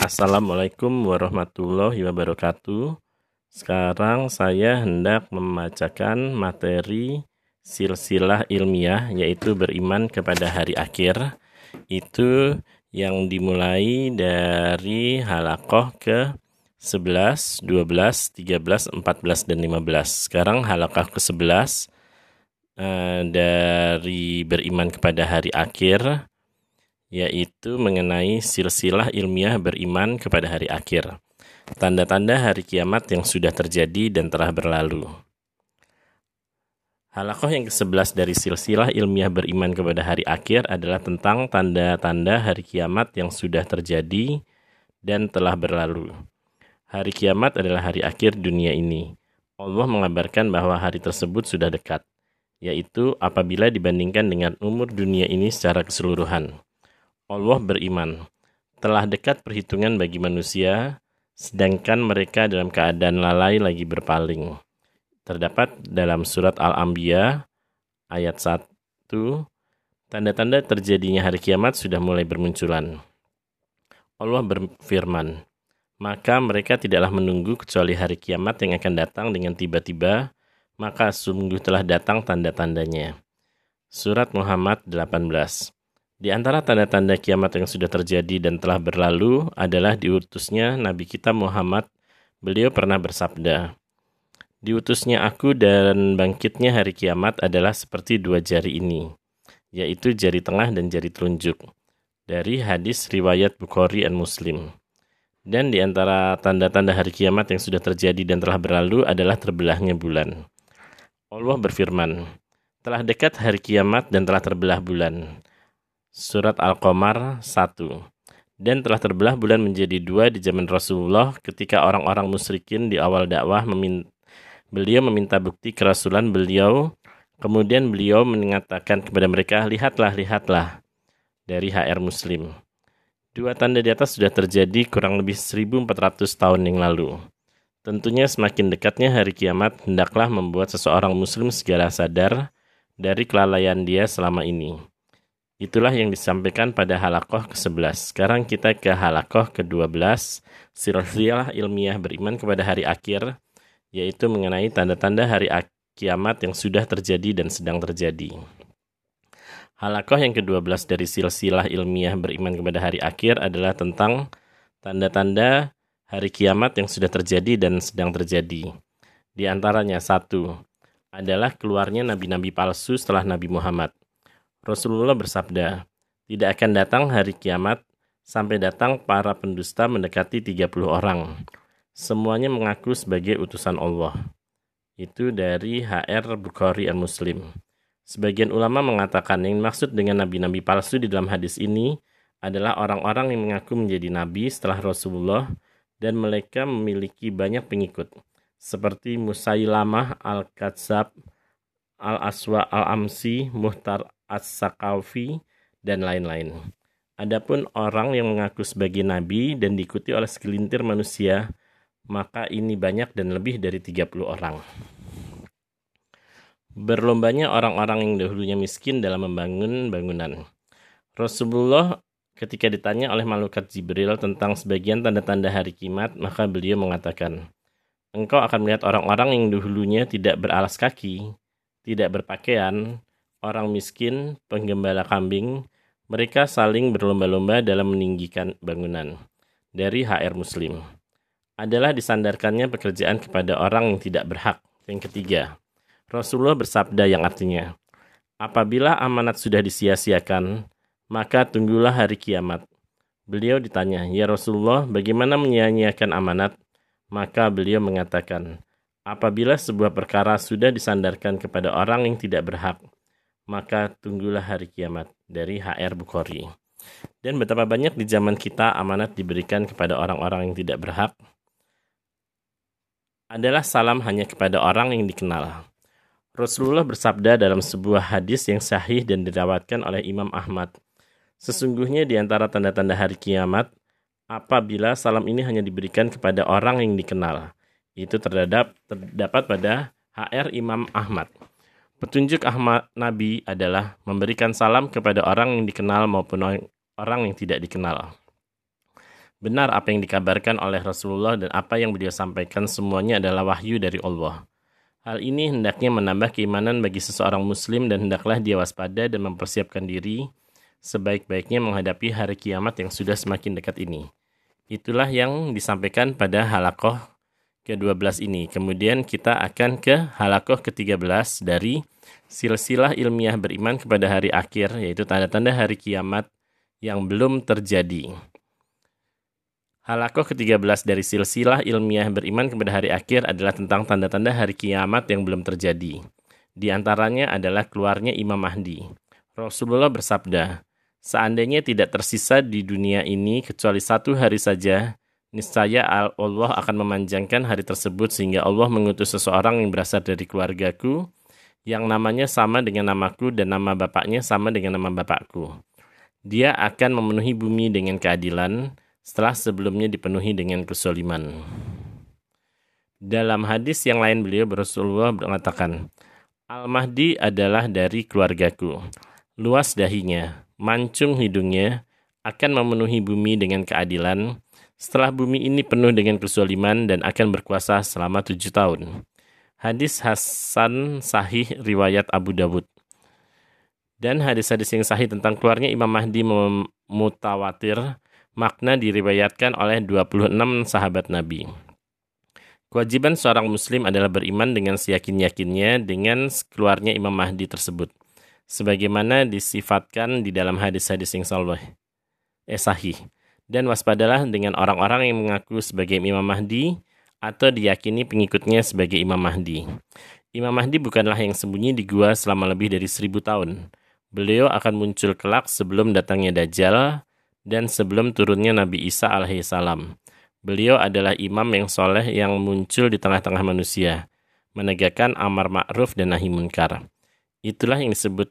Assalamualaikum warahmatullahi wabarakatuh. Sekarang saya hendak membacakan materi silsilah ilmiah yaitu beriman kepada hari akhir. Itu yang dimulai dari halakoh ke 11, 12, 13, 14, dan 15. Sekarang halakoh ke 11 eh, dari beriman kepada hari akhir yaitu mengenai silsilah ilmiah beriman kepada hari akhir. Tanda-tanda hari kiamat yang sudah terjadi dan telah berlalu. Halakoh yang ke-11 dari silsilah ilmiah beriman kepada hari akhir adalah tentang tanda-tanda hari kiamat yang sudah terjadi dan telah berlalu. Hari kiamat adalah hari akhir dunia ini. Allah mengabarkan bahwa hari tersebut sudah dekat, yaitu apabila dibandingkan dengan umur dunia ini secara keseluruhan. Allah beriman. Telah dekat perhitungan bagi manusia, sedangkan mereka dalam keadaan lalai lagi berpaling. Terdapat dalam surat Al-Anbiya ayat 1, tanda-tanda terjadinya hari kiamat sudah mulai bermunculan. Allah berfirman, maka mereka tidaklah menunggu kecuali hari kiamat yang akan datang dengan tiba-tiba, maka sungguh telah datang tanda-tandanya. Surat Muhammad 18 di antara tanda-tanda kiamat yang sudah terjadi dan telah berlalu adalah diutusnya Nabi kita Muhammad. Beliau pernah bersabda, Diutusnya aku dan bangkitnya hari kiamat adalah seperti dua jari ini, yaitu jari tengah dan jari telunjuk. Dari hadis riwayat Bukhari dan Muslim. Dan di antara tanda-tanda hari kiamat yang sudah terjadi dan telah berlalu adalah terbelahnya bulan. Allah berfirman, telah dekat hari kiamat dan telah terbelah bulan Surat Al-Qamar 1 Dan telah terbelah bulan menjadi dua di zaman Rasulullah ketika orang-orang musyrikin di awal dakwah meminta, beliau meminta bukti kerasulan beliau kemudian beliau mengatakan kepada mereka lihatlah lihatlah dari HR Muslim Dua tanda di atas sudah terjadi kurang lebih 1400 tahun yang lalu. Tentunya semakin dekatnya hari kiamat hendaklah membuat seseorang muslim segera sadar dari kelalaian dia selama ini. Itulah yang disampaikan pada halakoh ke-11. Sekarang kita ke halakoh ke-12, silsilah ilmiah beriman kepada hari akhir, yaitu mengenai tanda-tanda hari kiamat yang sudah terjadi dan sedang terjadi. Halakoh yang ke-12 dari silsilah ilmiah beriman kepada hari akhir adalah tentang tanda-tanda hari kiamat yang sudah terjadi dan sedang terjadi. Di antaranya satu adalah keluarnya nabi-nabi palsu setelah Nabi Muhammad. Rasulullah bersabda, tidak akan datang hari kiamat sampai datang para pendusta mendekati 30 orang. Semuanya mengaku sebagai utusan Allah. Itu dari HR Bukhari dan Muslim. Sebagian ulama mengatakan yang maksud dengan nabi-nabi palsu di dalam hadis ini adalah orang-orang yang mengaku menjadi nabi setelah Rasulullah dan mereka memiliki banyak pengikut seperti Musailamah al-Kadzab, Al-Aswa al-Amsi, Muhtar As-Sakaufi, dan lain-lain. Adapun orang yang mengaku sebagai nabi dan diikuti oleh segelintir manusia, maka ini banyak dan lebih dari 30 orang. Berlombanya orang-orang yang dahulunya miskin dalam membangun bangunan. Rasulullah ketika ditanya oleh malaikat Jibril tentang sebagian tanda-tanda hari kiamat, maka beliau mengatakan, Engkau akan melihat orang-orang yang dahulunya tidak beralas kaki, tidak berpakaian, orang miskin, penggembala kambing, mereka saling berlomba-lomba dalam meninggikan bangunan. Dari HR Muslim. Adalah disandarkannya pekerjaan kepada orang yang tidak berhak. Yang ketiga, Rasulullah bersabda yang artinya, Apabila amanat sudah disia-siakan, maka tunggulah hari kiamat. Beliau ditanya, Ya Rasulullah, bagaimana menyia-nyiakan amanat? Maka beliau mengatakan, Apabila sebuah perkara sudah disandarkan kepada orang yang tidak berhak, maka tunggulah hari kiamat dari HR Bukhari. Dan betapa banyak di zaman kita amanat diberikan kepada orang-orang yang tidak berhak adalah salam hanya kepada orang yang dikenal. Rasulullah bersabda dalam sebuah hadis yang sahih dan dirawatkan oleh Imam Ahmad. Sesungguhnya di antara tanda-tanda hari kiamat, apabila salam ini hanya diberikan kepada orang yang dikenal. Itu terdapat, terdapat pada HR Imam Ahmad. Petunjuk Ahmad Nabi adalah memberikan salam kepada orang yang dikenal maupun orang yang tidak dikenal. Benar apa yang dikabarkan oleh Rasulullah dan apa yang beliau sampaikan semuanya adalah wahyu dari Allah. Hal ini hendaknya menambah keimanan bagi seseorang muslim dan hendaklah dia waspada dan mempersiapkan diri sebaik-baiknya menghadapi hari kiamat yang sudah semakin dekat ini. Itulah yang disampaikan pada halakoh ke-12 ini. Kemudian kita akan ke halakoh ke-13 dari silsilah ilmiah beriman kepada hari akhir, yaitu tanda-tanda hari kiamat yang belum terjadi. Halakoh ke-13 dari silsilah ilmiah beriman kepada hari akhir adalah tentang tanda-tanda hari kiamat yang belum terjadi. Di antaranya adalah keluarnya Imam Mahdi. Rasulullah bersabda, Seandainya tidak tersisa di dunia ini kecuali satu hari saja, niscaya Allah akan memanjangkan hari tersebut sehingga Allah mengutus seseorang yang berasal dari keluargaku, yang namanya sama dengan namaku dan nama bapaknya sama dengan nama bapakku. Dia akan memenuhi bumi dengan keadilan, setelah sebelumnya dipenuhi dengan kesoliman. Dalam hadis yang lain beliau Rasulullah mengatakan, Al-Mahdi adalah dari keluargaku. Luas dahinya, mancung hidungnya, akan memenuhi bumi dengan keadilan. Setelah bumi ini penuh dengan kesoliman dan akan berkuasa selama tujuh tahun. Hadis Hasan Sahih riwayat Abu Dawud. Dan hadis-hadis yang sahih tentang keluarnya Imam Mahdi mutawatir makna diriwayatkan oleh 26 sahabat Nabi. Kewajiban seorang muslim adalah beriman dengan seyakin-yakinnya dengan keluarnya Imam Mahdi tersebut. Sebagaimana disifatkan di dalam hadis-hadis yang salih, eh sahih. Dan waspadalah dengan orang-orang yang mengaku sebagai Imam Mahdi atau diyakini pengikutnya sebagai Imam Mahdi. Imam Mahdi bukanlah yang sembunyi di gua selama lebih dari seribu tahun. Beliau akan muncul kelak sebelum datangnya Dajjal dan sebelum turunnya Nabi Isa alaihissalam. Beliau adalah imam yang soleh yang muncul di tengah-tengah manusia, menegakkan amar ma'ruf dan nahi munkar. Itulah yang disebut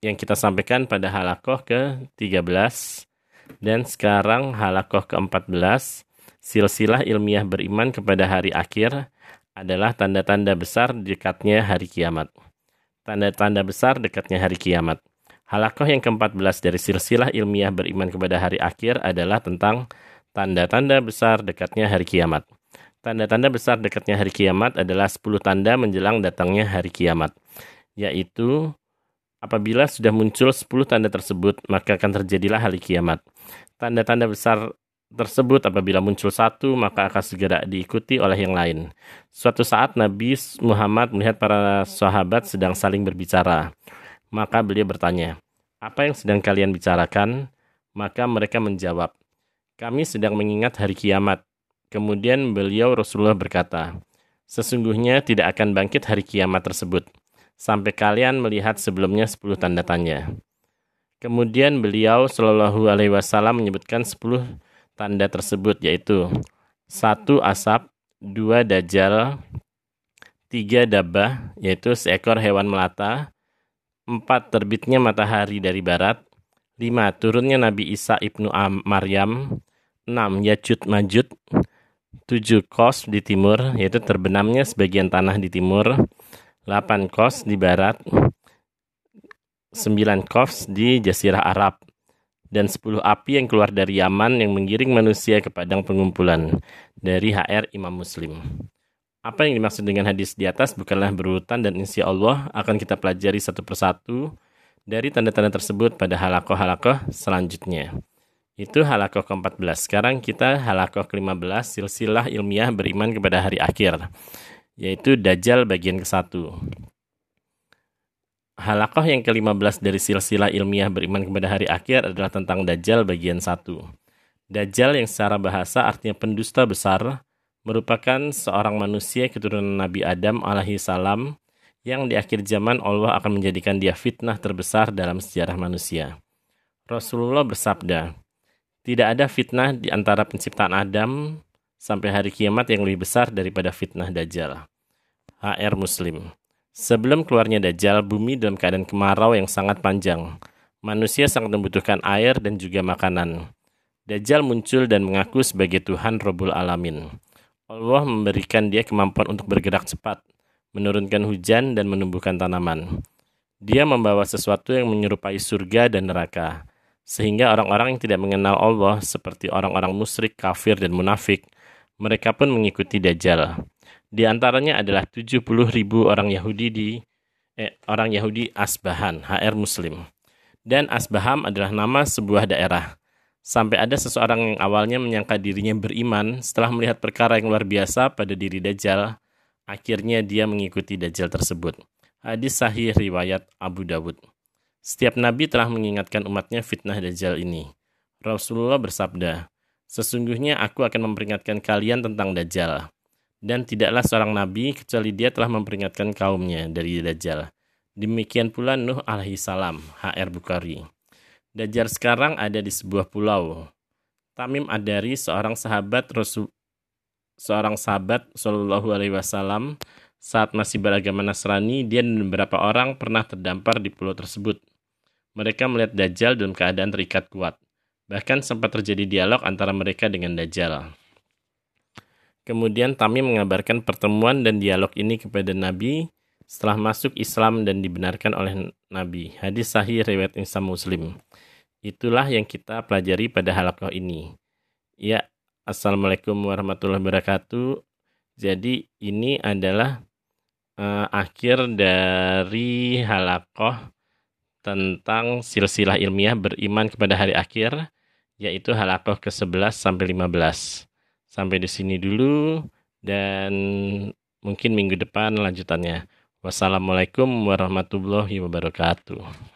yang kita sampaikan pada halakoh ke-13 dan sekarang halakoh ke-14 silsilah ilmiah beriman kepada hari akhir adalah tanda-tanda besar dekatnya hari kiamat. Tanda-tanda besar dekatnya hari kiamat. Halakoh yang ke-14 dari silsilah ilmiah beriman kepada hari akhir adalah tentang tanda-tanda besar dekatnya hari kiamat. Tanda-tanda besar dekatnya hari kiamat adalah 10 tanda menjelang datangnya hari kiamat, yaitu apabila sudah muncul 10 tanda tersebut, maka akan terjadilah hari kiamat. Tanda-tanda besar tersebut apabila muncul satu, maka akan segera diikuti oleh yang lain. Suatu saat Nabi Muhammad melihat para sahabat sedang saling berbicara. Maka beliau bertanya, apa yang sedang kalian bicarakan? Maka mereka menjawab, kami sedang mengingat hari kiamat. Kemudian beliau Rasulullah berkata, sesungguhnya tidak akan bangkit hari kiamat tersebut, sampai kalian melihat sebelumnya sepuluh tanda tanya. Kemudian beliau Shallallahu Alaihi Wasallam menyebutkan sepuluh tanda tersebut yaitu satu asap, dua dajjal, tiga dabah yaitu seekor hewan melata, 4. Terbitnya matahari dari barat 5. Turunnya Nabi Isa ibnu Maryam 6. Yajud Majud 7. Kos di timur, yaitu terbenamnya sebagian tanah di timur 8. Kos di barat 9. Kos di Jazirah Arab dan 10 api yang keluar dari Yaman yang menggiring manusia ke padang pengumpulan dari HR Imam Muslim. Apa yang dimaksud dengan hadis di atas bukanlah berurutan dan insya Allah akan kita pelajari satu persatu dari tanda-tanda tersebut pada halakoh-halakoh selanjutnya. Itu halakoh ke-14. Sekarang kita halakoh ke-15 silsilah ilmiah beriman kepada hari akhir, yaitu Dajjal bagian ke-1. Halakoh yang ke-15 dari silsilah ilmiah beriman kepada hari akhir adalah tentang Dajjal bagian 1. Dajjal yang secara bahasa artinya pendusta besar, merupakan seorang manusia keturunan Nabi Adam alaihi salam yang di akhir zaman Allah akan menjadikan dia fitnah terbesar dalam sejarah manusia. Rasulullah bersabda, tidak ada fitnah di antara penciptaan Adam sampai hari kiamat yang lebih besar daripada fitnah Dajjal. HR Muslim Sebelum keluarnya Dajjal, bumi dalam keadaan kemarau yang sangat panjang. Manusia sangat membutuhkan air dan juga makanan. Dajjal muncul dan mengaku sebagai Tuhan Robul Alamin. Allah memberikan dia kemampuan untuk bergerak cepat, menurunkan hujan, dan menumbuhkan tanaman. Dia membawa sesuatu yang menyerupai surga dan neraka. Sehingga orang-orang yang tidak mengenal Allah seperti orang-orang musyrik, kafir, dan munafik, mereka pun mengikuti Dajjal. Di antaranya adalah 70 ribu orang Yahudi di eh, orang Yahudi Asbahan, HR Muslim. Dan Asbaham adalah nama sebuah daerah. Sampai ada seseorang yang awalnya menyangka dirinya beriman setelah melihat perkara yang luar biasa pada diri Dajjal, akhirnya dia mengikuti Dajjal tersebut. Hadis sahih riwayat Abu Dawud. Setiap nabi telah mengingatkan umatnya fitnah Dajjal ini. Rasulullah bersabda, Sesungguhnya aku akan memperingatkan kalian tentang Dajjal dan tidaklah seorang nabi kecuali dia telah memperingatkan kaumnya dari Dajjal. Demikian pula Nuh alaihi salam, HR Bukhari. Dajjal sekarang ada di sebuah pulau. Tamim Adari, seorang sahabat Rasul seorang sahabat Shallallahu alaihi wasallam saat masih beragama Nasrani, dia dan beberapa orang pernah terdampar di pulau tersebut. Mereka melihat Dajjal dalam keadaan terikat kuat. Bahkan sempat terjadi dialog antara mereka dengan Dajjal. Kemudian Tamim mengabarkan pertemuan dan dialog ini kepada Nabi setelah masuk Islam dan dibenarkan oleh Nabi. Hadis sahih riwayat Imam Muslim. Itulah yang kita pelajari pada halakoh ini. Ya, Assalamualaikum warahmatullahi wabarakatuh. Jadi ini adalah uh, akhir dari halakoh tentang silsilah ilmiah beriman kepada hari akhir, yaitu halakoh ke-11 sampai 15. Sampai di sini dulu dan mungkin minggu depan lanjutannya. Wassalamualaikum warahmatullahi wabarakatuh.